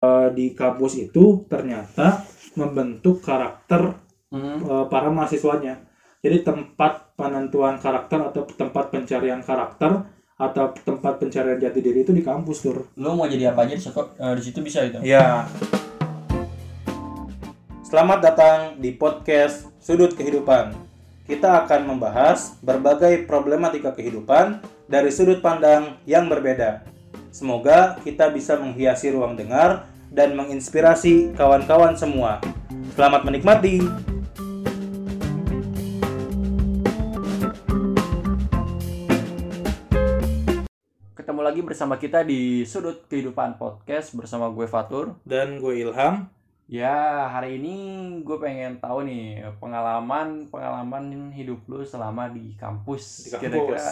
eh, di kampus itu ternyata membentuk karakter Hmm. eh, para mahasiswanya. Jadi tempat penentuan karakter atau tempat pencarian karakter atau tempat pencarian jati diri itu di kampus tur. Lu mau jadi apa aja di situ, eh, di situ bisa gitu. Ya. Selamat datang di podcast Sudut Kehidupan. Kita akan membahas berbagai problematika kehidupan dari sudut pandang yang berbeda. Semoga kita bisa menghiasi ruang dengar dan menginspirasi kawan-kawan semua. Selamat menikmati. Ketemu lagi bersama kita di Sudut Kehidupan Podcast bersama gue Fatur. Dan gue Ilham. Ya, hari ini gue pengen tahu nih pengalaman pengalaman hidup lu selama di kampus. Di kampus. Kira-kira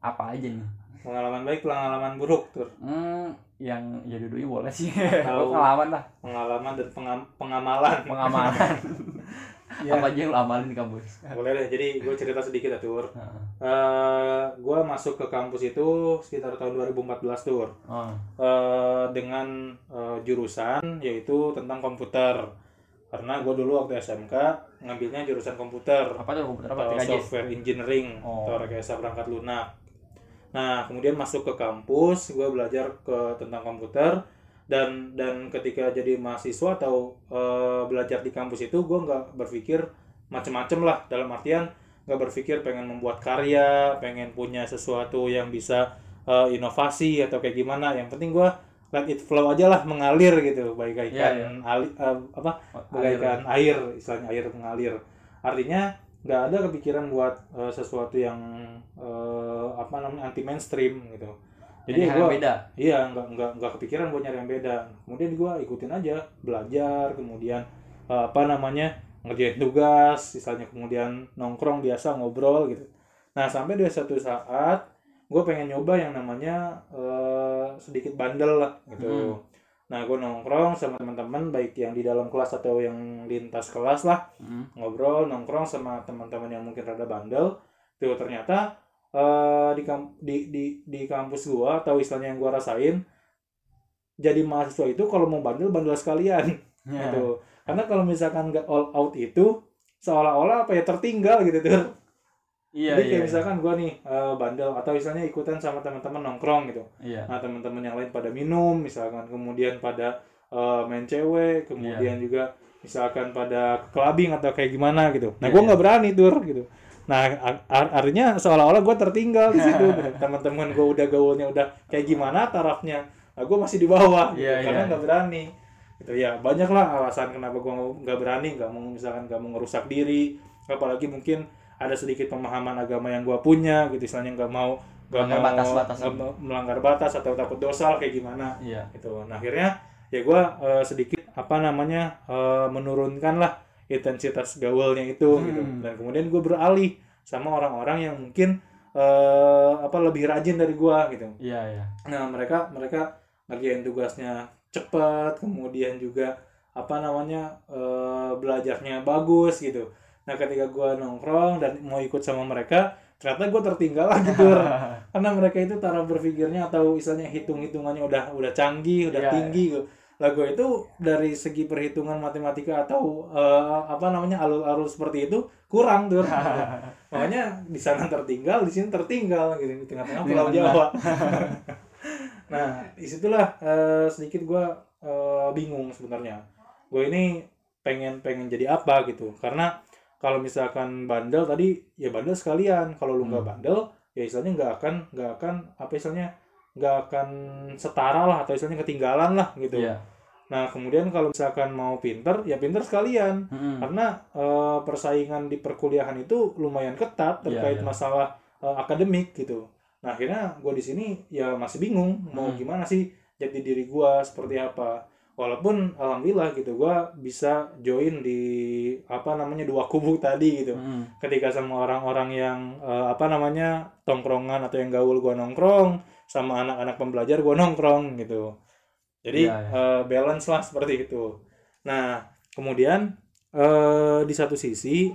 apa aja nih? Pengalaman baik, pengalaman buruk, tur. Hmm, yang ya dua boleh sih. Tahu. pengalaman lah, Pengalaman dan pengam- pengamalan. pengamalan. Ya. Apa aja yang lu amalin di kampus? Boleh deh. Jadi gue cerita sedikit ya, tur. Heeh. Eh, gue masuk ke kampus itu sekitar tahun 2014 tur. Oh. eh, dengan eh, jurusan yaitu tentang komputer karena gue dulu waktu SMK ngambilnya jurusan komputer Apa tuh komputer apa? software engineering Oh. atau rekayasa perangkat lunak. Nah kemudian masuk ke kampus gue belajar ke tentang komputer. Dan dan ketika jadi mahasiswa atau eh, belajar di kampus itu gue nggak berpikir macem-macem lah. Dalam artian nggak berpikir pengen membuat karya pengen punya sesuatu yang bisa eh, inovasi atau kayak gimana. Yang penting gue let it flow aja lah mengalir gitu. Bagaikan Iya, iya. ali- eh, apa? Air. bagaikan air istilahnya air mengalir. Artinya nggak ada kepikiran buat eh, sesuatu yang eh, apa namanya anti mainstream gitu Jadi gue beda. iya nggak nggak nggak kepikiran buat nyari yang beda kemudian gue ikutin aja belajar kemudian eh, apa namanya ngerjain tugas misalnya kemudian nongkrong biasa ngobrol gitu nah sampai di satu saat gue pengen nyoba yang namanya eh, sedikit bandel lah gitu Hmm. Nah gue nongkrong sama teman-teman baik yang di dalam kelas atau yang lintas kelas lah. Hmm. ngobrol nongkrong sama teman-teman yang mungkin rada bandel. Tuh ternyata eh, di, di di di kampus gua atau istilahnya yang gua rasain jadi mahasiswa itu kalau mau bandel bandel sekalian. Ya. gitu. Karena kalau misalkan nggak all out itu seolah-olah apa ya tertinggal gitu tuh Iya, jadi iya. kayak misalkan gua nih eh, bandel atau misalnya ikutan sama teman-teman nongkrong gitu Iya. Nah teman-teman yang lain pada minum, misalkan kemudian pada eh, main cewek, kemudian Iya. juga misalkan pada clubbing atau kayak gimana gitu. Nah Iya, gue iya. nggak berani tur gitu. Nah ar- ar- artinya seolah-olah gue tertinggal di situ. gitu. Teman-teman gue udah gaulnya udah kayak gimana tarafnya, nah gue masih di bawah gitu, Iya, karena iya. nggak berani. Gitu ya banyak lah alasan kenapa gue nggak berani, nggak mau misalkan nggak mau ngerusak diri, apalagi mungkin ada sedikit pemahaman agama yang gue punya gitu, misalnya nggak mau nggak mau batas-batas. nggak mau melanggar batas atau takut dosa kayak gimana Iya. gitu nah akhirnya ya gue sedikit apa namanya eh, menurunkan lah intensitas gaulnya itu Hmm. gitu dan kemudian gue beralih sama orang-orang yang mungkin eh, apa lebih rajin dari gue gitu Iya, iya. nah mereka mereka ngerjain tugasnya cepat kemudian juga apa namanya eh, belajarnya bagus gitu nah ketika gue nongkrong dan mau ikut sama mereka ternyata gue tertinggal lagi Dur. karena mereka itu cara berpikirnya atau istilahnya hitung hitungannya udah udah canggih udah Iya, tinggi gitu. Lah gue itu dari segi perhitungan matematika atau eh, apa namanya alur-alur seperti itu kurang tuh makanya di sana tertinggal di sini tertinggal gitu. Di tengah-tengah Pulau Tengah-tengah. Jawa. nah di situlah eh, sedikit gue eh, bingung sebenarnya. Gue ini pengen pengen jadi apa gitu. Karena kalau misalkan bandel tadi ya bandel sekalian kalau lu nggak Hmm. bandel ya istilahnya nggak akan nggak akan apa istilahnya nggak akan setara lah atau istilahnya ketinggalan lah gitu Iya. nah kemudian kalau misalkan mau pinter ya pinter sekalian Mm-mm. karena eh, persaingan di perkuliahan itu lumayan ketat Iya, terkait iya. masalah eh, akademik gitu nah akhirnya gue di sini ya masih bingung mau Hmm. gimana sih jati diri gue seperti apa walaupun alhamdulillah gitu gue bisa join di apa namanya dua kubu tadi gitu Mm-mm. ketika sama orang-orang yang eh, apa namanya tongkrongan atau yang gaul gua nongkrong sama anak-anak pembelajar gua nongkrong gitu jadi Iya, iya. eh, balance lah seperti itu nah kemudian eh, di satu sisi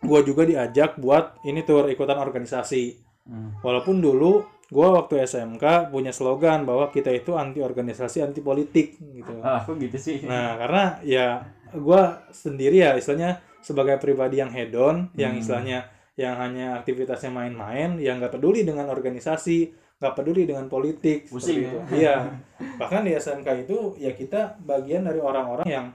gua juga diajak buat ini tuh ikutan organisasi Mm. walaupun dulu gue waktu SMK punya slogan bahwa kita itu anti organisasi anti politik gitu. Ah kok gitu sih? Nah karena ya gue sendiri ya istilahnya sebagai pribadi yang hedon yang Hmm. istilahnya yang hanya aktivitasnya main-main yang nggak peduli dengan organisasi nggak peduli dengan politik Pusing seperti itu iya. Bahkan di SMK itu ya kita bagian dari orang-orang yang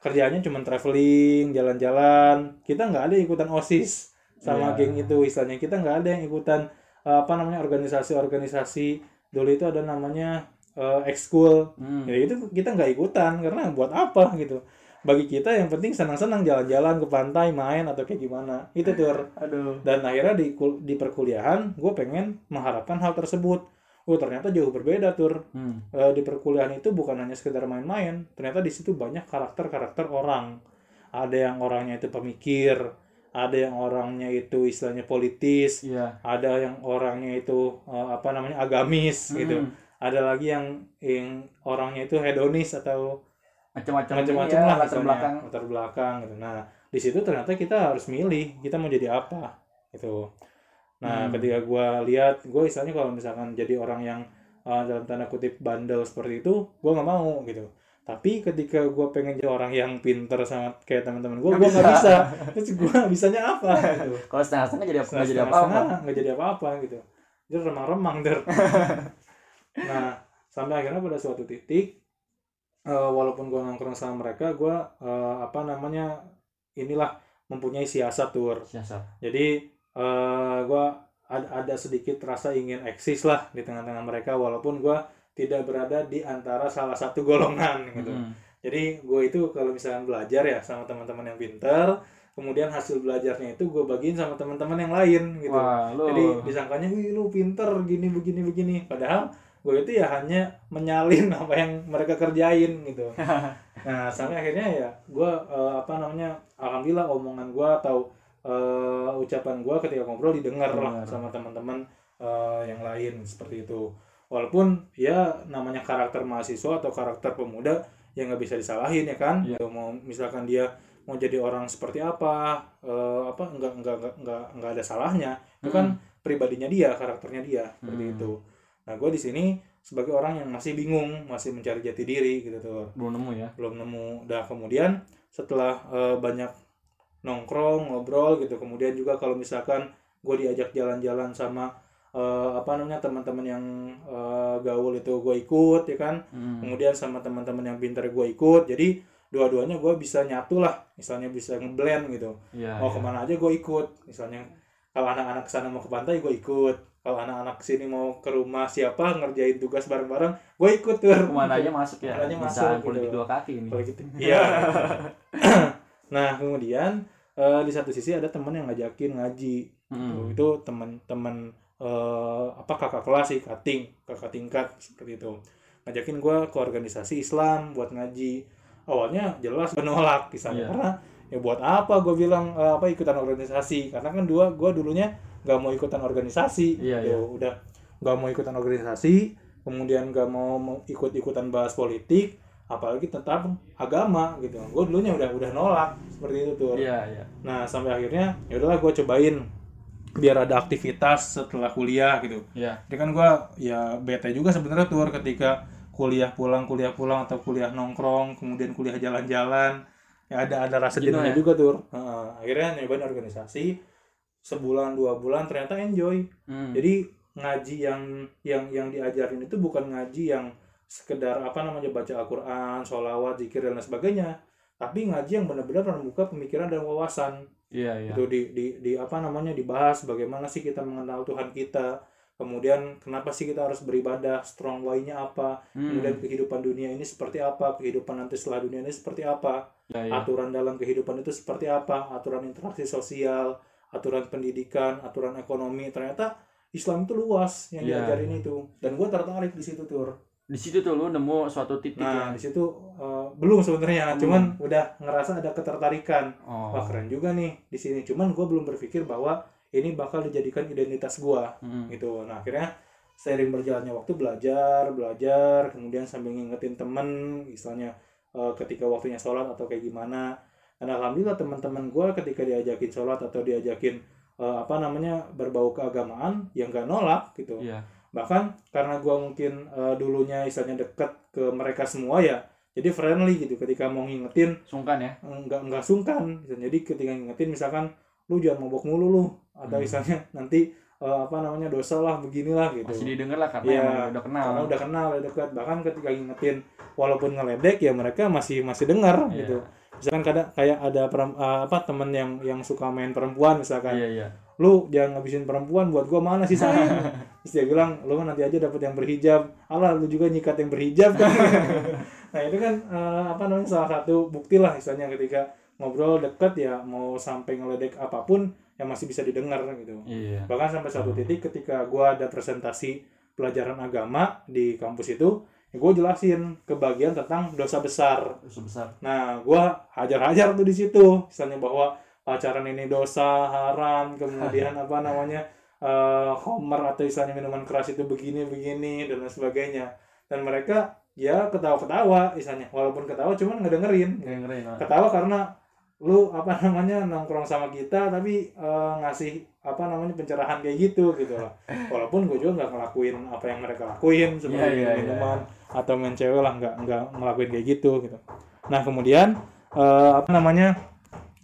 kerjanya cuma traveling jalan-jalan. Kita nggak ada ikutan osis sama Iya. geng itu istilahnya. Kita nggak ada yang ikutan eh, apa namanya organisasi-organisasi dulu itu ada namanya eh, ekskul. Hmm. ya itu kita nggak ikutan karena buat apa gitu. Bagi kita yang penting senang-senang jalan-jalan ke pantai main atau kayak gimana. Itu tur. Aduh. Dan akhirnya di di perkuliahan gue pengen mengharapkan hal tersebut. Oh ternyata jauh berbeda tur. Hmm. Eh, di perkuliahan itu bukan hanya sekedar main-main ternyata di situ banyak karakter-karakter orang. Ada yang orangnya itu pemikir ada yang orangnya itu istilahnya politis iya ada yang orangnya itu eh, apa namanya agamis gitu Hmm. ada lagi yang yang orangnya itu hedonis atau macam-macam macam-macam ya, lah latar misalnya, belakang latar belakang gitu. Nah, di situ ternyata kita harus milih kita mau jadi apa gitu. Nah, Hmm. ketika gua lihat, gue istilahnya kalau misalkan jadi orang yang uh, dalam tanda kutip bandel seperti itu, gua nggak mau gitu. Tapi ketika gua pengen jadi orang yang pinter sama kayak teman-teman gua, Nggak gua nggak bisa. Terus gua bisanya apa? Gitu. kalau setengah-setengah jadi apa nggak jadi apa-apa nggak jadi apa-apa gitu. Jadi remang-remang der. nah, sampai akhirnya pada suatu titik eh, walaupun gua nongkrong sama mereka, gua eh, apa namanya inilah mempunyai siasat tur. siasat Jadi eh gua ada, ada sedikit rasa ingin eksis lah di tengah-tengah mereka walaupun gua tidak berada di antara salah satu golongan gitu. Hmm. Jadi gue itu kalau misalnya belajar ya sama teman-teman yang pinter, kemudian hasil belajarnya itu gue bagiin sama teman-teman yang lain gitu. wah lu Jadi disangkanya, wih lu pinter gini begini begini. Padahal gue itu ya hanya menyalin apa yang mereka kerjain gitu. Nah sampai akhirnya ya gue eh, apa namanya, alhamdulillah omongan gue atau eh, ucapan gue ketika ngobrol didengar lah sama teman-teman eh, yang lain seperti itu. Walaupun ya namanya karakter mahasiswa atau karakter pemuda yang nggak bisa disalahin ya kan. Gitu, Mau misalkan dia mau jadi orang seperti apa, eh, apa enggak enggak enggak enggak enggak ada salahnya. Itu kan pribadinya dia, karakternya dia seperti Hmm. itu. Nah, gue di sini sebagai orang yang masih bingung, masih mencari jati diri gitu tuh, belum nemu ya belum nemu. Nah, kemudian setelah eh, banyak nongkrong, ngobrol gitu, kemudian juga kalau misalkan gue diajak jalan-jalan sama eh, apa namanya teman-teman yang eh, gaul itu gue ikut ya kan, Hmm. kemudian sama teman-teman yang pintar gue ikut, jadi dua-duanya gue bisa nyatu lah, misalnya bisa ngeblend gitu. Iya, mau iya. ke mana aja gue ikut. Misalnya kalau anak-anak ke sana mau ke pantai gue ikut. Kalau anak-anak ke sini mau ke rumah siapa ngerjain tugas bareng-bareng gue ikut tuh. Ke mana aja masuk ya? Ke mana masuk, gitu. dua kaki ini. Gitu. Iya. Nah kemudian eh, di satu sisi ada teman yang ngajakin ngaji. Hmm. Itu teman-teman eh, apa kakak kelas sih kating kakak tingkat seperti itu. Ngajakin gue ke organisasi Islam buat ngaji. Awalnya jelas menolak misalnya Iya. karena ya buat apa gue bilang eh, apa ikutan organisasi? Karena kan dua gue dulunya nggak mau ikutan organisasi Iya, Tuh, iya. udah nggak mau ikutan organisasi kemudian nggak mau ikut-ikutan bahas politik apalagi tentang agama gitu. Gue dulunya udah udah nolak seperti itu tuh iya iya. Nah sampai akhirnya ya udahlah gue cobain biar ada aktivitas setelah kuliah gitu. iya Jadi kan gue ya bete juga sebenarnya tuh ketika kuliah pulang kuliah pulang atau kuliah nongkrong kemudian kuliah jalan-jalan ya ada ada rasa Jenuh jenuhnya ya? juga tuh. Heeh, akhirnya nyobain organisasi sebulan dua bulan ternyata enjoy. Hmm. Jadi ngaji yang yang yang diajarin itu bukan ngaji yang sekedar apa namanya baca Al-Quran, sholawat, zikir dan lain sebagainya. Tapi ngaji yang benar-benar membuka pemikiran dan wawasan iya iya. Itu di, di di apa namanya dibahas bagaimana sih kita mengenal Tuhan kita kemudian kenapa sih kita harus beribadah strong why-nya apa Hmm. kemudian kehidupan dunia ini seperti apa kehidupan nanti setelah dunia ini seperti apa iya iya aturan dalam kehidupan itu seperti apa aturan interaksi sosial aturan pendidikan aturan ekonomi ternyata Islam itu luas yang Iya, diajarin itu. Dan gue tertarik di situ tur di situ tuh lu nemu suatu titik nah ya di situ eh, belum sebenarnya. Belum. cuman udah ngerasa ada ketertarikan. Oh. Wah keren juga nih di sini. Cuman gue belum berpikir bahwa ini bakal dijadikan identitas gue Hmm. gitu. Nah akhirnya seiring berjalannya waktu belajar belajar kemudian sambil ngingetin temen istilahnya eh, ketika waktunya sholat atau kayak gimana. Dan alhamdulillah teman-teman gue ketika diajakin sholat atau diajakin eh, apa namanya berbau keagamaan yang gak nolak gitu. Iya bahkan karena gua mungkin eh, dulunya istilahnya deket ke mereka semua ya jadi friendly gitu. Ketika mau ngingetin sungkan ya? nggak nggak sungkan gitu. jadi ketika ngingetin misalkan lu jangan mabok mulu lu. Atau Hmm. misalnya nanti eh, apa namanya dosa lah beginilah gitu. Masih didengar lah karena emang udah kenal. karena udah kenal udah dekat bahkan ketika ngingetin walaupun ngeledek ya mereka masih masih dengar Iya. gitu. Misalkan kadang kayak ada perem- eh, apa temen yang yang suka main perempuan misalkan. Iya iya lu jangan ngabisin perempuan buat gua mana sih sayang? Terus dia bilang lu kan nanti aja dapat yang berhijab. Alah lu juga nyikat yang berhijab. Kan nah itu kan eh, apa namanya salah satu bukti lah misalnya ketika ngobrol deket ya mau sampai ngeledek apa pun yang masih bisa didengar gitu. Iya. Bahkan sampai satu titik ketika gua ada presentasi pelajaran agama di kampus itu ya gue jelasin kebagian tentang dosa besar. Sebesar nah gua hajar-hajar tuh di situ misalnya bahwa pacaran ini dosa haram kemudian apa namanya eh homer atau istilahnya minuman keras itu begini begini dan lain sebagainya. Dan mereka ya ketawa-ketawa istilahnya. Walaupun ketawa cuman ngedengerin. Dengerin ah. ketawa karena lu apa namanya nongkrong sama kita tapi eh, ngasih apa namanya pencerahan kayak gitu gitu lah. Walaupun gue juga nggak ngelakuin apa yang mereka lakuin Iya, iya, minum minuman atau main cewek lah nggak nggak ngelakuin kayak gitu gitu. Nah kemudian eh, apa namanya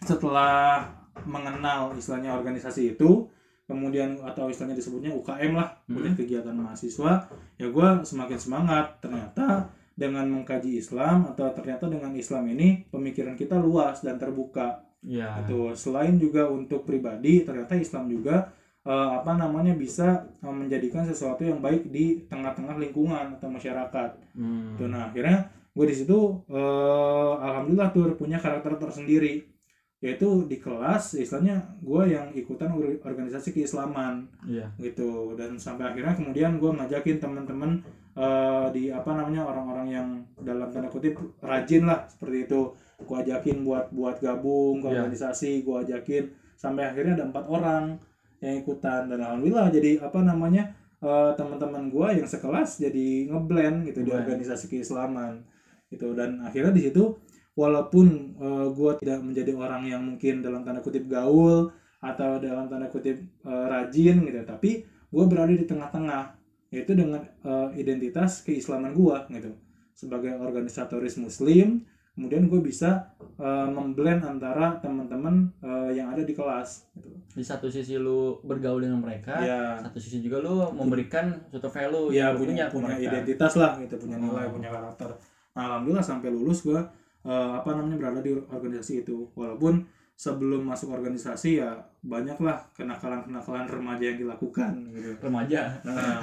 setelah mengenal istilahnya organisasi itu kemudian atau istilahnya disebutnya UKM lah kemudian kegiatan mahasiswa ya gue semakin semangat. Ternyata dengan mengkaji Islam atau ternyata dengan Islam ini pemikiran kita luas dan terbuka. Iya. Itu selain juga untuk pribadi ternyata Islam juga eh, apa namanya bisa eh, menjadikan sesuatu yang baik di tengah-tengah lingkungan atau masyarakat. Hmm. Tuh, nah akhirnya gue di situ eh, alhamdulillah tuh punya karakter tersendiri yaitu di kelas istilahnya gue yang ikutan or- organisasi keislaman iya. gitu. Dan sampai akhirnya kemudian gue ngajakin teman-teman eh, di apa namanya orang-orang yang dalam tanda kutip rajin lah seperti itu. Gue ajakin buat buat gabung ke Iya. organisasi gue ajakin sampai akhirnya ada empat orang yang ikutan. Dan alhamdulillah jadi apa namanya eh, teman-teman gue yang sekelas jadi ngeblend gitu di Ngeblend. organisasi keislaman gitu. Dan akhirnya di situ walaupun gue tidak menjadi orang yang mungkin dalam tanda kutip gaul atau dalam tanda kutip eh, rajin gitu tapi gue berada di tengah-tengah yaitu dengan eh, identitas keislaman gue gitu sebagai organisatoris muslim kemudian gue bisa eh, memblend antara teman-teman eh, yang ada di kelas gitu di satu sisi lu bergaul dengan mereka ya satu sisi juga lu memberikan suatu value ya punya punya mereka. identitas lah gitu punya nilai Oh. punya karakter nah alhamdulillah sampai lulus gue eh, apa namanya berada di organisasi itu walaupun sebelum masuk organisasi ya banyaklah kenakalan-kenakalan remaja yang dilakukan gitu remaja Nah,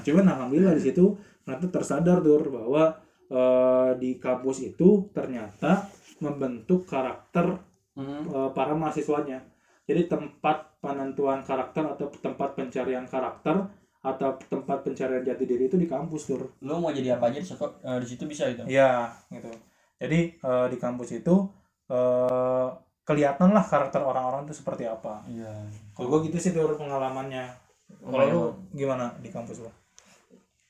cuman alhamdulillah di situ ternyata tersadar Dur bahwa eh, di kampus itu ternyata membentuk karakter Hmm. eh, para mahasiswanya. Jadi tempat penentuan karakter atau tempat pencarian karakter atau tempat pencarian jati diri itu di kampus Dur. lu mau jadi apa aja di situ, di situ bisa itu Iya, gitu. Jadi eh, di kampus itu eh, kelihatan lah karakter orang-orang itu seperti apa. iya Kalau gue gitu sih Dur pengalamannya. Kalau lu gimana di kampus lu?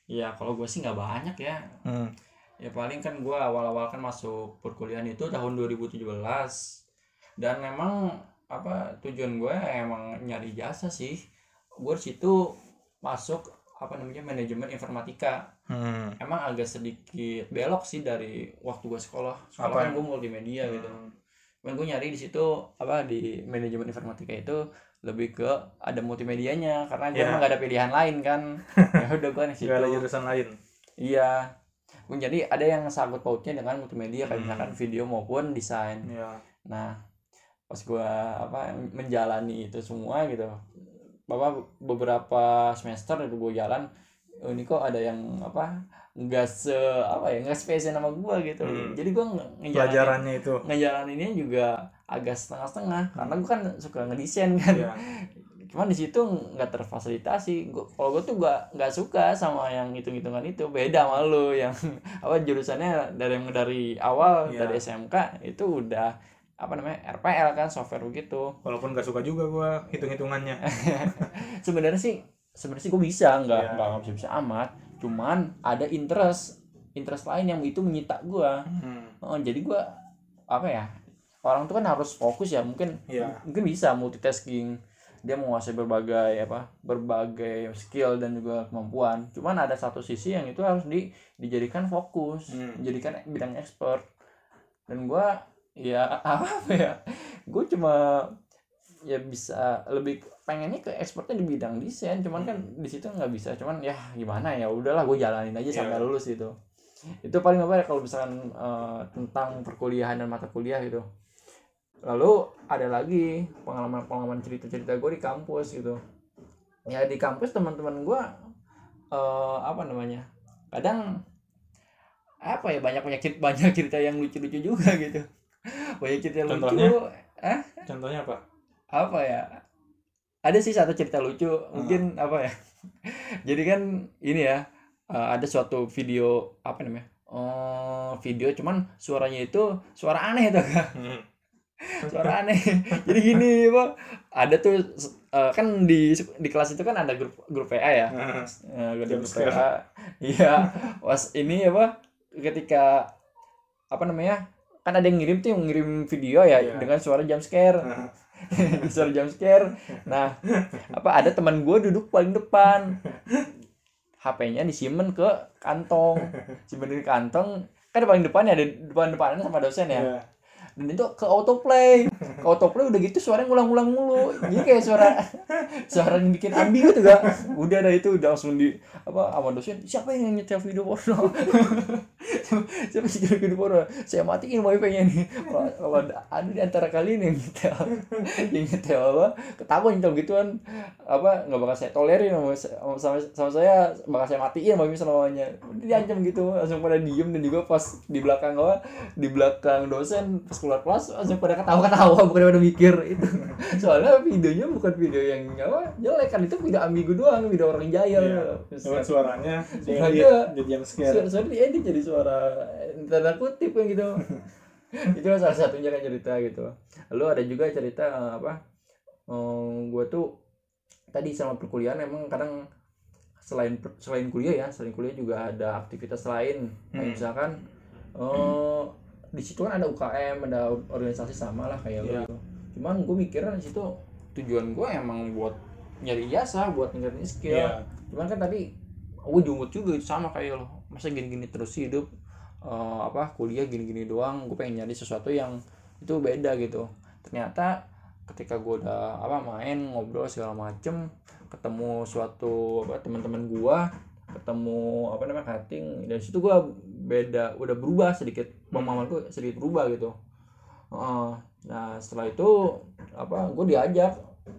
Iya, kalau gue sih nggak banyak ya. Hmm. Ya paling kan gue awal-awal kan masuk perkuliahan itu tahun 2017. Dan memang apa tujuan gue emang nyari jasa sih. Gue situ masuk apa namanya manajemen informatika. Hmm. Emang agak sedikit belok sih dari waktu gue sekolah. Sekolah Apa kan gue multimedia gitu. Hmm. Cuman gue nyari di situ apa di manajemen informatika itu lebih ke ada multimedianya karena gue Iya. emang gak ada pilihan lain kan. ya udah gue di situ. Gak ada jurusan lain. Iya. Jadi ada yang sangkut pautnya dengan multimedia kayak Hmm. misalkan video maupun desain. Iya. Nah, pas gua apa menjalani itu semua gitu. Bapak beberapa semester itu gua jalan oh, ini kok ada yang apa nggak se apa ya nggak spesial sama gua gitu Hmm. jadi gua nge- ngejalanin itu. ngejalaninnya juga agak setengah-setengah karena gua kan suka ngedesain kan Iya. cuman di situ nggak terfasilitasi gua kalau gue tuh nggak nggak suka sama yang hitung hitungan itu beda sama lu yang apa jurusannya dari dari awal Iya. dari SMK itu udah apa namanya RPL kan software begitu Walaupun gak suka juga gua hitung-hitungannya. sebenarnya sih sebenarnya sih gue bisa nggak Iya. nggak bisa bisa amat cuman ada interest interest lain yang itu menyita gue Hmm. oh, jadi gue apa ya orang tuh kan harus fokus ya mungkin Iya. mungkin bisa multitasking dia menguasai berbagai apa berbagai skill dan juga kemampuan cuman ada satu sisi yang itu harus di dijadikan fokus Hmm. dijadikan bidang expert dan gua ya apa ya? Gue cuma ya bisa lebih pengennya ke expertnya di bidang desain cuman kan di situ nggak bisa cuman ya gimana ya udahlah gue jalanin aja sampai Iya. lulus gitu. Itu paling apa ya kalau misalkan eh, tentang perkuliahan dan mata kuliah gitu. Lalu ada lagi pengalaman pengalaman cerita cerita gue di kampus gitu. Ya di kampus teman-teman gue eh, apa namanya kadang apa ya banyak banyak cerita banyak cerita yang lucu-lucu juga gitu banyak cerita lucu. Contohnya? eh contohnya apa? Apa ya? Ada sih satu cerita lucu mungkin apa ya? Jadi kan ini ya eh, ada suatu video apa namanya? Oh video cuman suaranya itu suara aneh tuh Kak. suara aneh. Jadi gini pak ada tuh eh, kan di di kelas itu kan ada grup grup PA ya? Jam grup. PA iya. Was ini apa? Ketika apa namanya kan ada yang ngirim tuh yang ngirim video ya Iya. dengan suara jump scare. Suara jump scare. Nah apa ada teman gue duduk paling depan. HP-nya disimpen ke kantong. Simpen di kantong. Kan di paling depan ya di depan depannya sama dosen ya. Iya. Dan itu ke autoplay. Ke autoplay udah gitu suaranya ngulang-ngulang mulu. Jadi kayak suara suara yang bikin ambigu tuh gak udah ada itu udah langsung di apa sama dosen. Siapa yang nyetel video porno? Siapa yang nyetel video porno? Saya matiin wifi-nya nih. Kalau ada, di antara kalian yang nyetel. Yang nyetel apa? Ketahuan nyetel gituan. Apa nggak bakal saya tolerin sama, sama, sama saya. Bakal saya matiin wifi selamanya. Diancam gitu. Langsung pada diem dan juga pas di belakang apa? Di belakang dosen pas keluar kelas langsung pada ketawa-ketawa bukan pada mikir itu soalnya videonya bukan video yang apa jelek kan itu video ambigu doang video orang jahil Iya. Cuman suaranya Suaranya- jadi jadi jam scare. suara suara jadi suara tanda kutip kan gitu itu salah satunya kan cerita gitu lalu ada juga cerita eh, apa gue tuh tadi sama perkuliahan emang kadang selain selain kuliah ya selain kuliah juga ada aktivitas lain kayak Hmm. misalkan eh di situ kan ada UKM ada organisasi sama lah kayak Iya. gitu cuman gue mikirnya di situ tujuan gue emang buat nyari jasa buat ningkatin skill Iya. cuman kan tadi gue jumut juga sama kayak lo masa gini-gini terus hidup Eh, apa kuliah gini-gini doang gue pengen nyari sesuatu yang itu beda gitu ternyata ketika gue udah apa main ngobrol segala macem ketemu suatu apa teman-teman gue ketemu apa namanya cutting dan situ gue beda udah berubah sedikit pemahaman gue sedikit berubah gitu Heeh. nah setelah itu apa gue diajak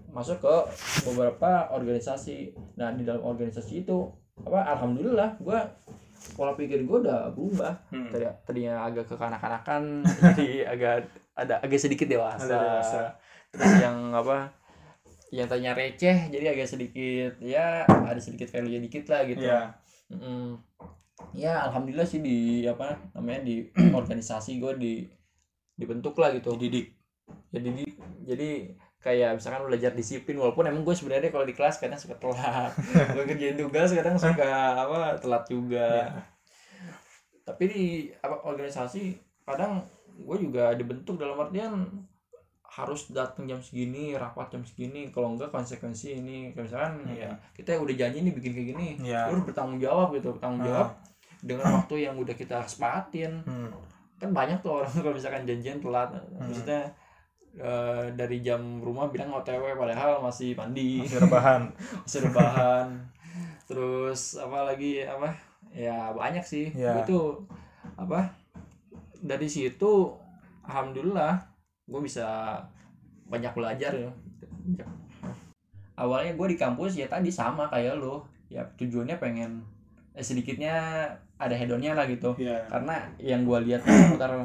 masuk ke beberapa organisasi nah di dalam organisasi itu apa alhamdulillah gue pola pikir gue udah berubah Hmm. Tadi, tadinya agak kekanak-kanakan jadi agak ada agak sedikit dewasa, Ada dewasa. terus yang apa yang tadinya receh jadi agak sedikit ya ada sedikit value dikit lah gitu Iya. Mm. ya alhamdulillah sih di apa namanya di organisasi gue di dibentuk lah gitu Dididik. jadi di, jadi kayak misalkan belajar disiplin walaupun emang gue sebenarnya kalau di kelas kadang suka telat gue kerjain tugas kadang suka apa telat juga Iya. tapi di apa organisasi kadang gue juga dibentuk dalam artian harus datang jam segini rapat jam segini kalau enggak konsekuensi ini kayak misalkan Hmm. ya kita udah janji nih bikin kayak gini Iya. lu harus bertanggung jawab gitu bertanggung jawab dengan waktu yang udah kita sepatin Hmm. kan banyak tuh orang kalau misalkan janjian telat maksudnya eh, dari jam rumah bilang OTW padahal masih mandi Masih rebahan. masih rebahan terus apa lagi apa ya banyak sih Ya. itu apa dari situ alhamdulillah gue bisa banyak belajar ya awalnya gue di kampus ya tadi sama kayak lo ya tujuannya pengen eh, sedikitnya ada hedonnya lah gitu Iya. karena yang gue lihat seputar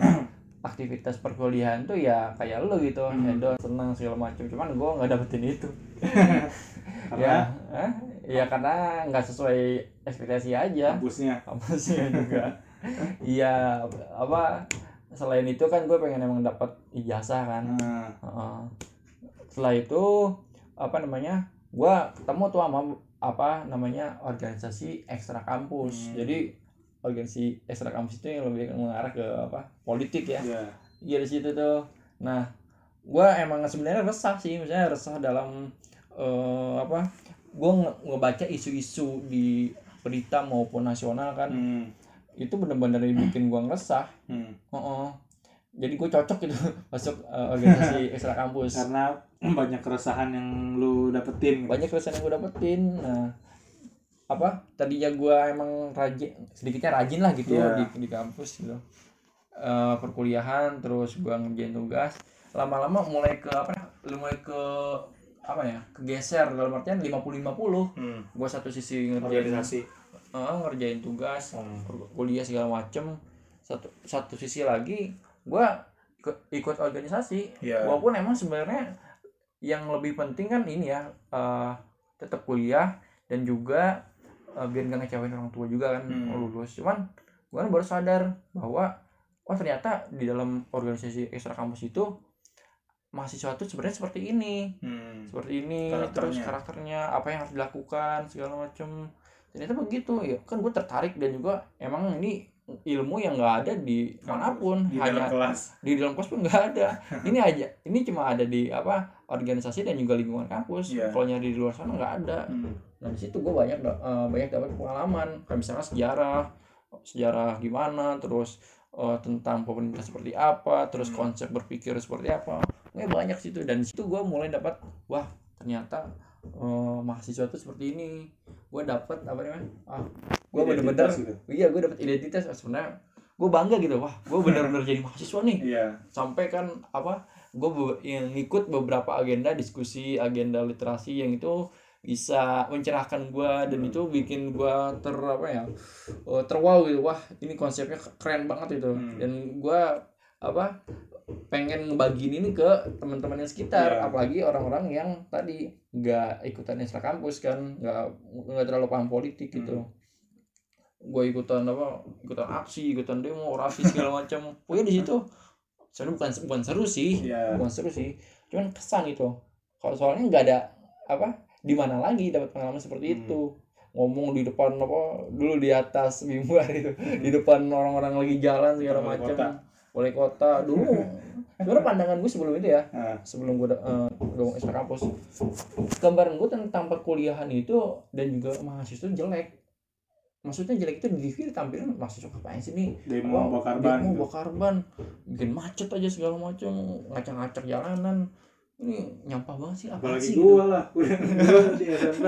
aktivitas perkuliahan tuh ya kayak lo gitu Hmm. hedon senang segala macam cuman gue nggak dapetin itu Karena ya Hah? ya karena nggak sesuai ekspektasi aja kampusnya. kampusnya juga iya apa selain itu kan gue pengen emang dapat ijazah kan Nah, Heeh. setelah itu apa namanya gue ketemu tuh sama apa namanya organisasi ekstra kampus Hmm. jadi organisasi ekstra kampus itu yang lebih mengarah ke apa politik ya iya. iya di situ tuh nah gue emang sebenarnya resah sih misalnya resah dalam eh, apa gue nge- ngebaca isu-isu di berita maupun nasional kan Hmm. Itu bener-bener bikin gue ngeresah Hmm. Heeh. jadi gue cocok gitu masuk eh, organisasi ekstra kampus Karena banyak keresahan yang lu dapetin. gitu. banyak keresahan yang gue dapetin nah apa tadinya gue emang rajin sedikitnya rajin lah gitu Iya. di, di kampus gitu Eh, perkuliahan terus gue ngerjain tugas lama-lama mulai ke apa mulai ke apa ya kegeser dalam artian 50-50 Hmm. gue satu sisi ngerjain Organisasi. Eh, ngerjain tugas Hmm. kuliah segala macem satu satu sisi lagi gue ikut organisasi Iya. walaupun emang sebenarnya yang lebih penting kan ini ya eh, tetap kuliah dan juga eh, biar gak ngecewain orang tua juga kan Hmm. lulus cuman gue kan baru sadar bahwa oh ternyata di dalam organisasi ekstra kampus itu mahasiswa itu sebenarnya seperti ini Hmm. seperti ini Karakternya. terus karakternya apa yang harus dilakukan segala macam ternyata begitu ya kan gue tertarik dan juga emang ini ilmu yang nggak ada di mana pun Di dalam hanya kelas. di dalam kelas pun nggak ada ini aja ini cuma ada di apa organisasi dan juga lingkungan kampus Iya. kalau nyari di luar sana nggak ada Hmm. nah di situ gue banyak eh, banyak dapat pengalaman kayak misalnya sejarah sejarah gimana terus eh, tentang pemerintah seperti apa terus Hmm. konsep berpikir seperti apa Pokoknya banyak situ dan di situ gue mulai dapat wah ternyata eh, mahasiswa itu seperti ini gue dapat apa namanya ah gue bener-bener gitu. iya gue dapat identitas Ah, sebenarnya gue bangga gitu wah gue bener-bener jadi mahasiswa nih Iya. sampai kan apa gue yang ikut beberapa agenda diskusi agenda literasi yang itu bisa mencerahkan gue dan Hmm. itu bikin gue ter apa ya eh, terwow gitu wah ini konsepnya keren banget itu Hmm. dan gue apa pengen ngebagiin ini ke teman-teman yang sekitar Iya. apalagi orang-orang yang tadi nggak ikutan ekstra kampus kan nggak nggak terlalu paham politik gitu Hmm. gue ikutan apa ikutan aksi ikutan demo orasi segala macam pokoknya di situ sebenarnya bukan bukan seru sih Iya. bukan seru sih cuman kesan itu kalau soalnya nggak ada apa di mana lagi dapat pengalaman seperti Hmm. itu ngomong di depan apa dulu di atas mimbar itu di depan orang-orang lagi jalan segala macam. Wali kota. Dulu sebenarnya pandangan gue sebelum itu ya sebelum gue uh, ekstra kampus gambaran gue tentang perkuliahan itu dan juga mahasiswa jelek. Maksudnya jelek itu di TV tampilin mahasiswa ngapain sih nih? Demo Apa, bakar demo ban. gitu. bakar ban bikin macet aja segala macam ngacak-ngacak jalanan. Ini nyampah banget sih apa apalagi sih gua lah. Udah di SMP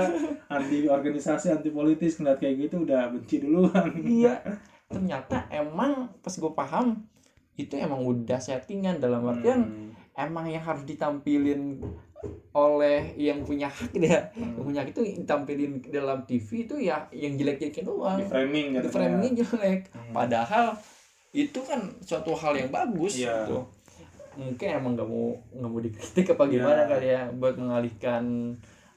anti organisasi anti politis ngeliat kayak gitu udah benci duluan. Iya ternyata emang pas gue paham itu emang udah settingan dalam artian Hmm. emang yang harus ditampilin oleh yang punya hak dia yang Hmm. punya hak itu ditampilin dalam TV itu ya yang jelek-jeleknya doang di framing di framingnya jelek Hmm. padahal itu kan suatu hal yang bagus Iya. gitu mungkin emang nggak mau nggak mau dikritik apa gimana Iya. kali ya buat mengalihkan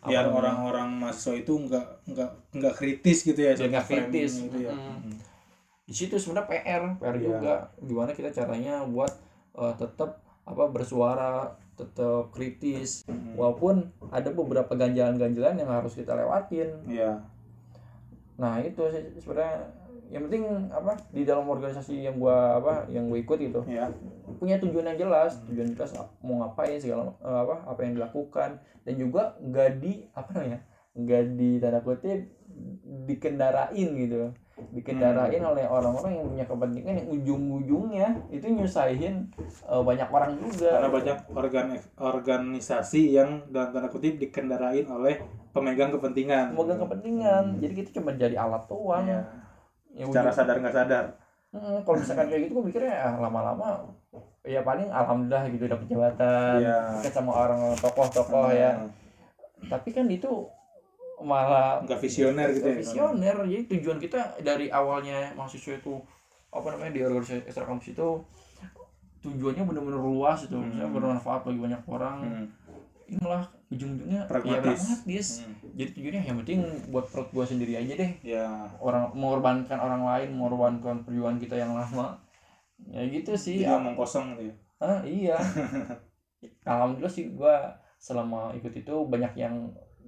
biar orang-orang mahasiswa itu nggak nggak nggak kritis gitu ya nggak kritis. gitu ya. Mm-mm. Hmm. Di situ sebenarnya PR PR Iya. juga gimana kita caranya buat eh, tetap apa bersuara tetap kritis Hmm. walaupun ada beberapa ganjalan-ganjalan yang harus kita lewatin Iya. nah itu sih sebenarnya yang penting apa di dalam organisasi yang gua apa yang gue ikut gitu Iya. punya tujuan yang jelas tujuan jelas mau ngapain segala eh, apa apa yang dilakukan dan juga nggak di apa namanya nggak di tanda kutip dikendarain gitu dikendarain Hmm. oleh orang-orang yang punya kepentingan yang ujung-ujungnya itu nyusahin eh, banyak orang juga Karena banyak organ organisasi yang dalam tanda kutip dikendarain oleh pemegang kepentingan. pemegang kepentingan jadi kita cuma jadi alat doang Iya. yang Secara ujung- sadar nggak sadar. Hmm, kalau misalkan kayak gitu gue mikirnya ah, lama-lama ya paling alhamdulillah gitu dapat jabatan Iya. dekat sama orang tokoh-tokoh ya Hmm. tapi kan itu malah Nggak visioner gitu ya. visioner jadi tujuan kita dari awalnya mahasiswa itu apa namanya di organisasi ekstra kampus itu tujuannya benar-benar luas itu Hmm. misalnya bermanfaat bagi banyak orang Hmm. ini malah ujung-ujungnya ya Pragmatis. pragmatis Hmm. jadi tujuannya yang penting buat perut gua sendiri aja deh Ya. orang mengorbankan orang lain mengorbankan perjuangan kita yang lama ya gitu sih Jadi ngomong kosong gitu ya. ah iya alhamdulillah sih gua selama ikut itu banyak yang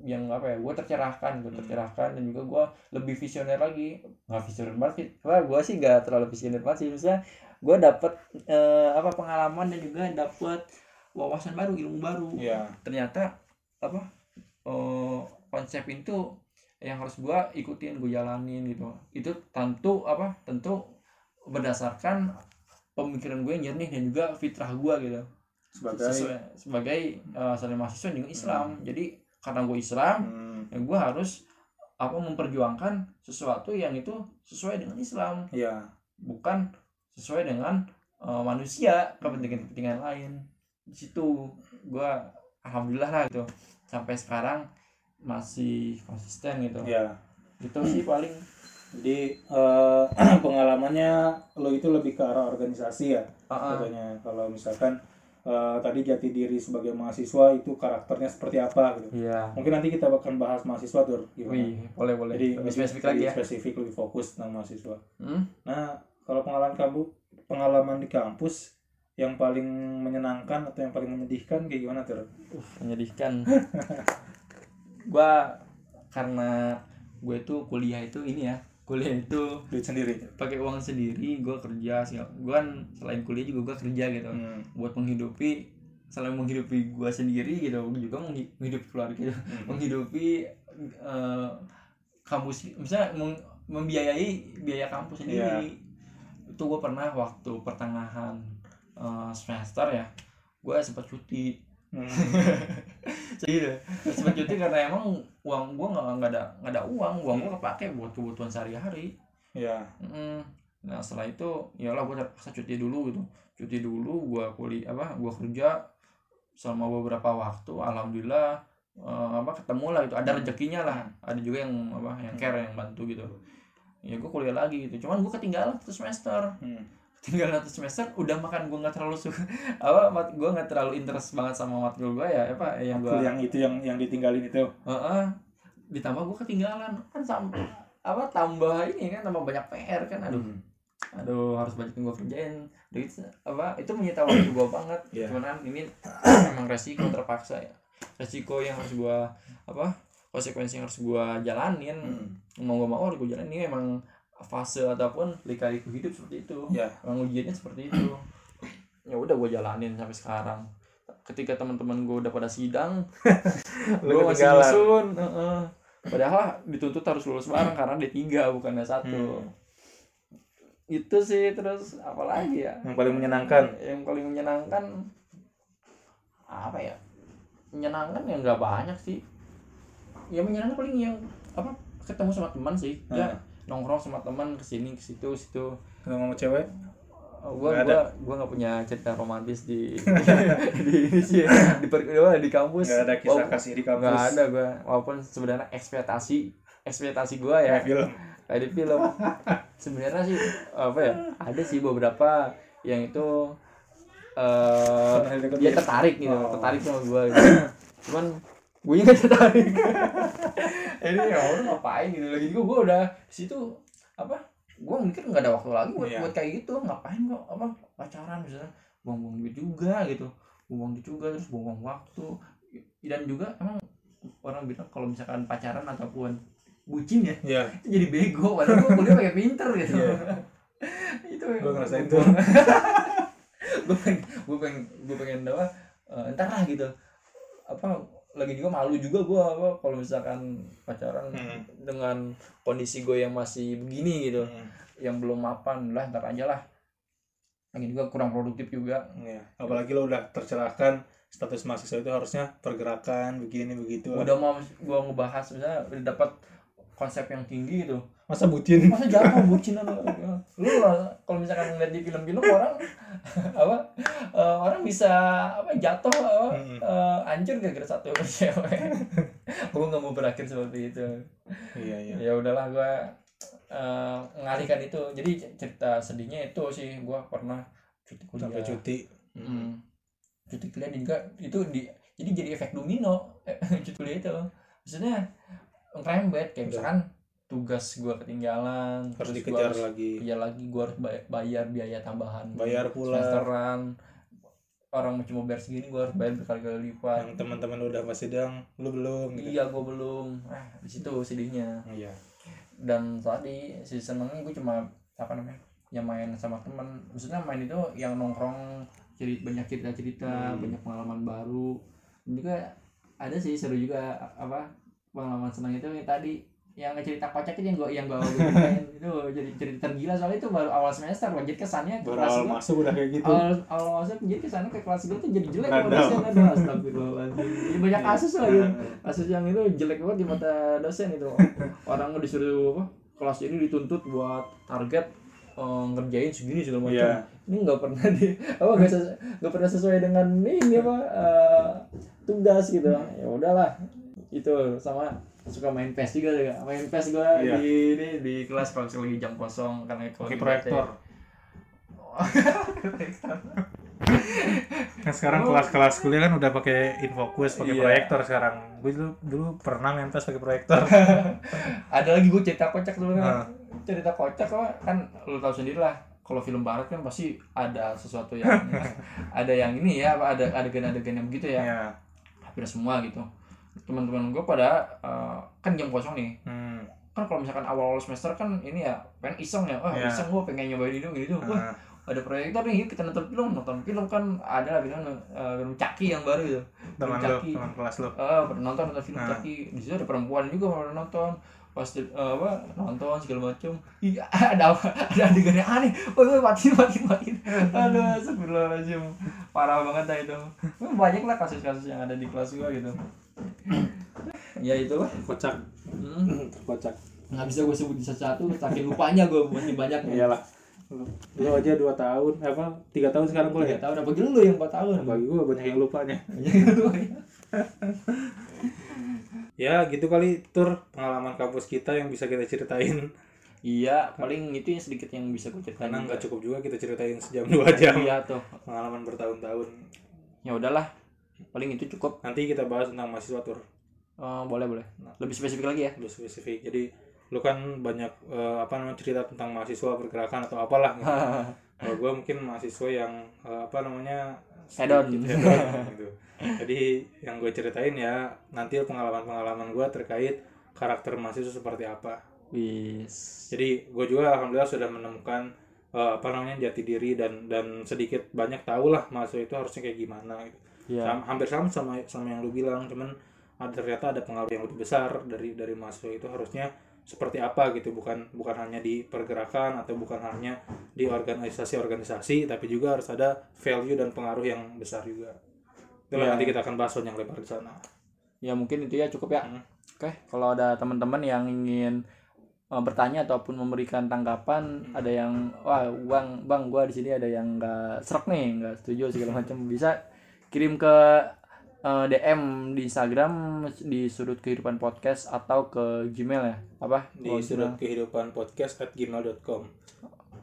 yang apa ya gue tercerahkan gue Hmm. tercerahkan dan juga gua lebih visioner lagi. Nggak visioner banget sih wah gue sih gak terlalu visioner banget sih. Misalnya gue dapet eh, apa pengalaman dan juga dapet wawasan baru ilmu baru. Iya. ternyata apa eh, konsep itu yang harus gua ikutin gue jalanin gitu. Itu tentu apa tentu berdasarkan pemikiran gue yang jernih dan juga fitrah gua gitu. Sebagai? Sesuai sebagai uh, mahasiswa juga Islam. Jadi karena gue Islam Hmm, ya gue harus apa memperjuangkan sesuatu yang itu sesuai dengan Islam. Ya bukan sesuai dengan uh, manusia kepentingan-kepentingan lain. Di situ gue alhamdulillah lah gitu. Sampai sekarang masih konsisten gitu. Ya itu sih paling. Jadi eh, pengalamannya lo itu lebih ke arah organisasi ya Ah, ah. katanya. Kalau misalkan eh, tadi jati diri sebagai mahasiswa itu karakternya seperti apa gitu. Iya. Mungkin nanti kita akan bahas mahasiswa tuh gimana? Wih boleh boleh. Jadi lebih spesifik lagi lebih ya? spesifik lebih fokus tentang mahasiswa. Hmm? nah kalau pengalaman kamu pengalaman di kampus yang paling menyenangkan atau yang paling menyedihkan kayak gimana tuh menyedihkan. Gua karena gue itu kuliah itu ini ya kuliah itu duit sendiri pakai uang sendiri gue kerja sih gue kan selain kuliah juga gue kerja gitu hmm. buat menghidupi selain menghidupi gue sendiri gitu gua juga menghi- menghidupi keluarga gitu. Hmm. menghidupi eh, kampus misalnya membiayai biaya kampus sendiri Iya. itu gue pernah waktu pertengahan eh, semester ya gue sempat cuti Hmm. jadi sempat cuti karena emang uang gue nggak nggak ada nggak ada uang. Uang gue kepake buat kebutuhan sehari-hari. Ya Mm. Nah setelah itu ya lah gue terpaksa cuti dulu gitu. Cuti dulu gue kuliah apa gue kerja selama beberapa waktu. Alhamdulillah eh, apa ketemu lah gitu. Ada rezekinya lah. Ada juga yang apa yang care yang bantu gitu. Ya gue kuliah lagi gitu. Cuman gue ketinggalan satu semester. Hmm. Ketinggalan satu semester udah makan gue nggak terlalu suka. Apa mat gue nggak terlalu interest banget sama matkul gue ya apa yang gue yang itu yang yang ditinggalin itu. Heeh. ditambah gue ketinggalan. Kan sam apa tambah ini kan tambah banyak PR kan aduh. Hmm. aduh harus banyak yang gue kerjain. Udah gitu apa itu menyita waktu gue banget. Iya. cuman kan ini memang resiko terpaksa ya. Resiko yang harus gue apa konsekuensi yang harus gue jalanin. Hmm. mau gak mau harus gue jalanin. Ini emang fase ataupun lika-liku hidup seperti itu. Ya. Emang ujiannya seperti itu. Ya udah gue jalanin sampai sekarang. Ketika teman-teman gue udah pada sidang gue masih nyusun heeh. padahal dituntut harus lulus bareng karena D3 bukan D1 Hmm. itu sih terus apalagi ya? Yang paling menyenangkan. Yang paling menyenangkan apa ya? Menyenangkan ya nggak banyak sih. Ya menyenangkan paling yang apa ketemu sama teman sih. Ya Hmm. Nongkrong sama teman ke sini ke situ situ sama cewek? Gua Nggak gua gua nggak punya cerita romantis di di ini sih di per, di kampus. Nggak ada kisah Walaupun- kasih di kampus. nggak ada gua. Walaupun sebenarnya ekspektasi ekspektasi gua ya. Kayak film. Kayak di film. Sebenarnya sih apa ya ada sih beberapa yang itu eh deketin? dia tertarik gitu Oh. tertarik sama gua gitu. cuman gue nggak tertarik ini ya udah ngapain gitu? Lagi juga gue udah di situ apa gue mikir nggak ada waktu lagi buat Iya. buat kayak gitu. Ngapain kok apa pacaran misalnya? Buang-buang duit juga gitu. Buang duit juga terus buang waktu. Dan juga emang orang bilang kalau misalkan pacaran ataupun bucin ya ya itu jadi bego. Padahal gue kuliah pakai pinter gitu. Iya. itu Gua ngerasain tuh. gue pengen gue pengen gue pengen apa eh, entar lah gitu. Apa lagi juga malu juga gue apa kalau misalkan pacaran Hmm. dengan kondisi gue yang masih begini gitu. Hmm. yang belum mapan lah ntar aja lah. Lagi juga kurang produktif juga. Ya apalagi lo udah tercerahkan status mahasiswa itu harusnya pergerakan begini begitu. Udah mau gue ngebahas misalnya udah dapat konsep yang tinggi gitu masa bucin? Masa jatuh bucinan lu lu lah, kalau misalkan ngeliat di film-film orang apa eh, orang bisa apa jatuh apa Mm-mm. eh, hancur gara-gara satu cewek. Gue nggak mau berakhir seperti itu. Iya iya. Ya udahlah gue eh, mengalihkan itu. Jadi cerita sedihnya itu sih gue pernah cuti kuliah. Sampai cuti. Mm. cuti kuliah juga itu di jadi jadi efek domino cuti kuliah itu maksudnya ngerembet kayak Udah. misalkan tugas gua ketinggalan harus terus dikejar harus lagi. kerja lagi gua harus bay- bayar biaya tambahan bayar pula. semesteran. Orang cuma bayar segini gua harus bayar berkali-kali lipat. Yang teman-teman udah pas sidang lu belum gitu. Iya gua belum. Ah di situ sedihnya. Iya. Dan tadi si senengnya gue cuma apa namanya yang main sama teman maksudnya main itu yang nongkrong ceri banyak cerita cerita Hmm. banyak pengalaman baru. Dan juga ada sih seru juga apa pengalaman senang itu yang tadi yang cerita kocak itu yang gua yang ceritain itu. Jadi cerita tergila soalnya itu baru awal semester loh jadi kesannya ke baru kelas awal gua. masuk udah kayak gitu. Awal awal masuk jadi kesannya ke kelas gua tuh jadi jelek sama Random. dosen. Aduh astagfirullahaladzim. Jadi banyak kasus lah ya. Kasus yang itu jelek banget di mata dosen itu. Orang disuruh apa kelas ini dituntut buat target eh, ngerjain segini segala macam. Iya. ini nggak pernah di apa nggak nggak pernah sesuai dengan ini apa eh, tugas gitu. Ya udahlah. Itu sama suka main PES juga juga main PES gua Iya. di ini di kelas kalau misalnya lagi jam kosong karena kalau di proyektor kan sekarang Oh. kelas-kelas kuliah kan udah pakai infokus pakai Iya. proyektor sekarang gue dulu dulu pernah main PES pakai proyektor ada lagi gue cerita kocak sebenarnya Ah. cerita kocak kan lu tahu sendiri lah kalau film barat kan pasti ada sesuatu yang ada yang ini ya ada adegan-adegan yang begitu ya ya hampir semua gitu teman-teman gue pada eh, kan jam kosong nih. Hmm. kan kalau misalkan awal semester kan ini ya pengen iseng ya. Wah Iya. iseng gue pengen nyobain itu. Gitu wah Ah, ada proyektor nih yuk kita nonton film. Nonton film kan ada lah film eh, film Caki yang baru itu teman Film lu Caki teman kelas lu. Eh pernah nonton nonton film Ah. Caki di situ ada perempuan juga pernah nonton pas di- eh, apa nonton segala macam iya ada apa? Ada adegan yang aneh. Woi woi mati mati mati aduh astagfirullahaladzim. Parah banget dah itu. Banyak lah kasus-kasus yang ada di kelas gua gitu. Ya itulah kocak. Hmm. kocak. Nggak bisa gue sebut satu-satu saking lupanya gue masih banyak. Iyalah. Lu, lu aja dua tahun apa tiga tahun sekarang tiga kuliah tahun apa lu yang empat tahun? Bagi gue banyak yang lupanya ya gitu kali tur. Pengalaman kampus kita yang bisa kita ceritain. Iya paling itu yang sedikit yang bisa gue ceritain karena nggak cukup juga kita ceritain sejam dua jam. Iya tuh. Pengalaman bertahun-tahun. Ya udahlah paling itu cukup. Nanti kita bahas tentang mahasiswa tur. Eh, boleh boleh. Nah. lebih spesifik lagi ya? Lebih spesifik. Jadi lu kan banyak eh, apa namanya cerita tentang mahasiswa pergerakan atau apalah gitu. kalau gue mungkin mahasiswa yang eh, apa namanya Hedon. sedikit hedon, gitu jadi yang gue ceritain ya nanti pengalaman-pengalaman gue terkait karakter mahasiswa seperti apa. Wis. Jadi gue juga alhamdulillah sudah menemukan eh, apa namanya jati diri dan dan sedikit banyak tahu lah mahasiswa itu harusnya kayak gimana gitu. Ya Sam- hampir sama sama sama yang lu bilang cuman ada ternyata ada pengaruh yang lebih besar dari dari mahasiswa itu harusnya seperti apa gitu bukan bukan hanya di pergerakan atau bukan hanya di organisasi-organisasi tapi juga harus ada value dan pengaruh yang besar juga itulah Iya. nanti kita akan bahas yang lebar di sana ya mungkin itu ya cukup ya Hmm. oke kalau ada teman-teman yang ingin eh, bertanya ataupun memberikan tanggapan Hmm. ada yang wah bang bang gua di sini ada yang nggak serak nih nggak setuju segala macam bisa kirim ke eh, DM di Instagram di sudut kehidupan podcast atau ke Gmail ya? Apa? Di Oh, sudut kehidupan podcast at gmail.com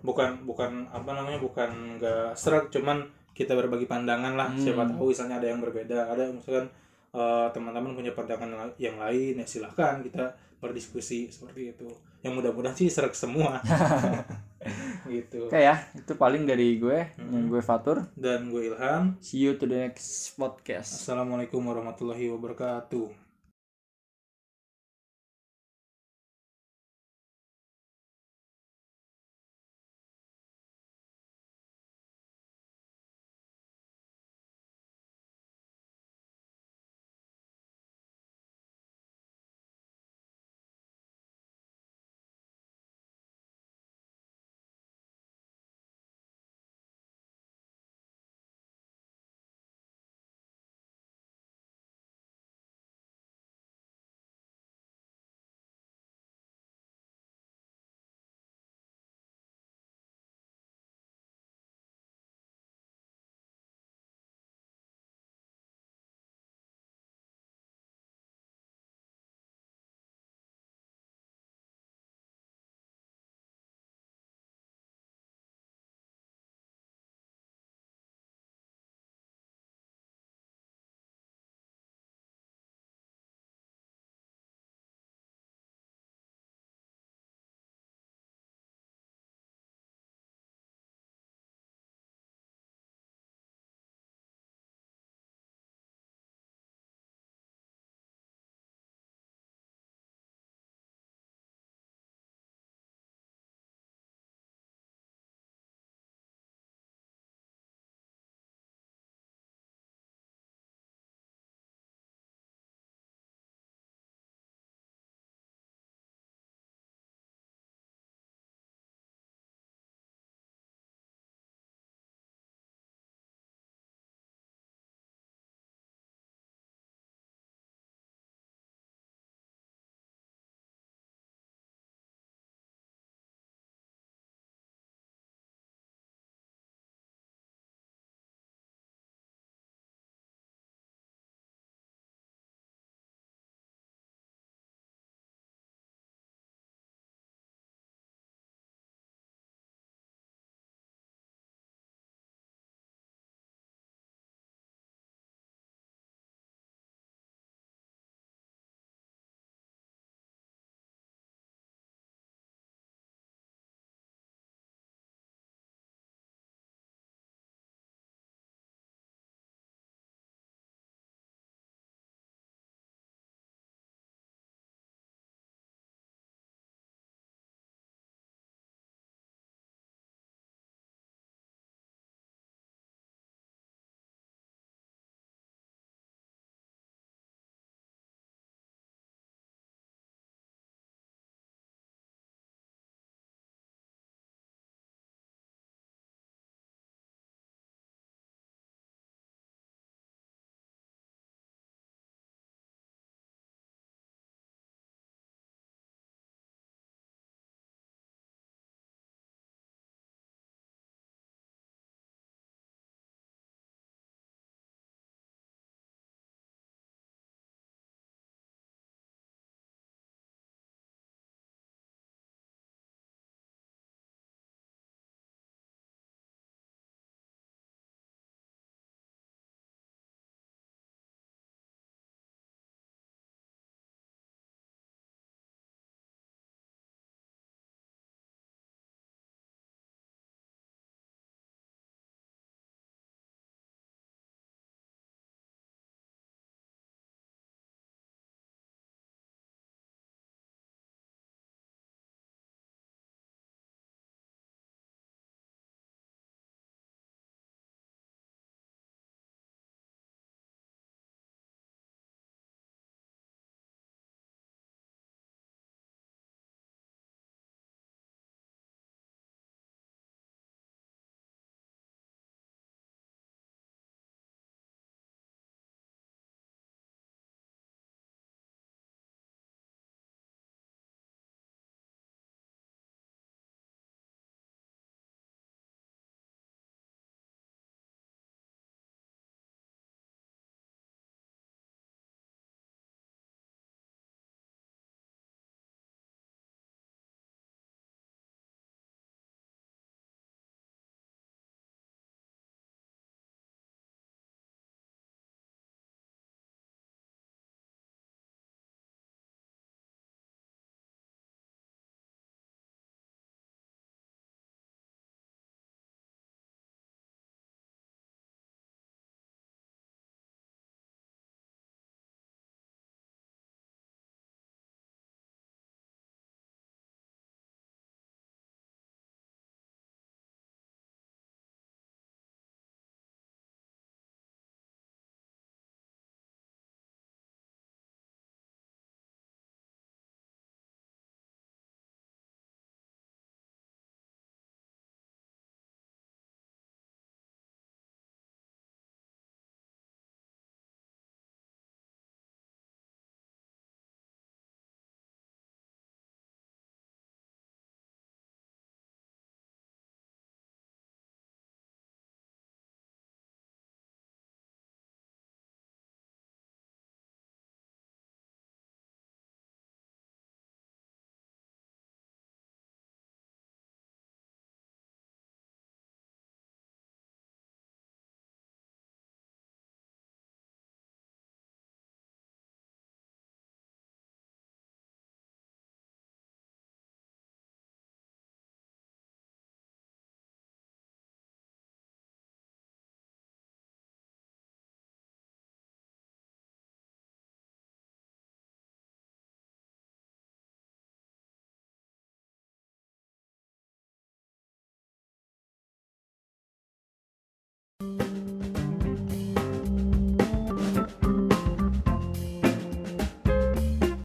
bukan bukan apa namanya bukan nggak serak cuman kita berbagi pandangan lah. Hmm. siapa tahu misalnya ada yang berbeda. Ada misalkan eh, teman-teman punya pandangan yang lain ya silahkan kita berdiskusi seperti itu yang mudah-mudahan sih serak semua gitu Oke ya, itu paling dari gue. Hmm. Gue Fatur. dan gue Ilham See you to the next podcast. assalamualaikum warahmatullahi wabarakatuh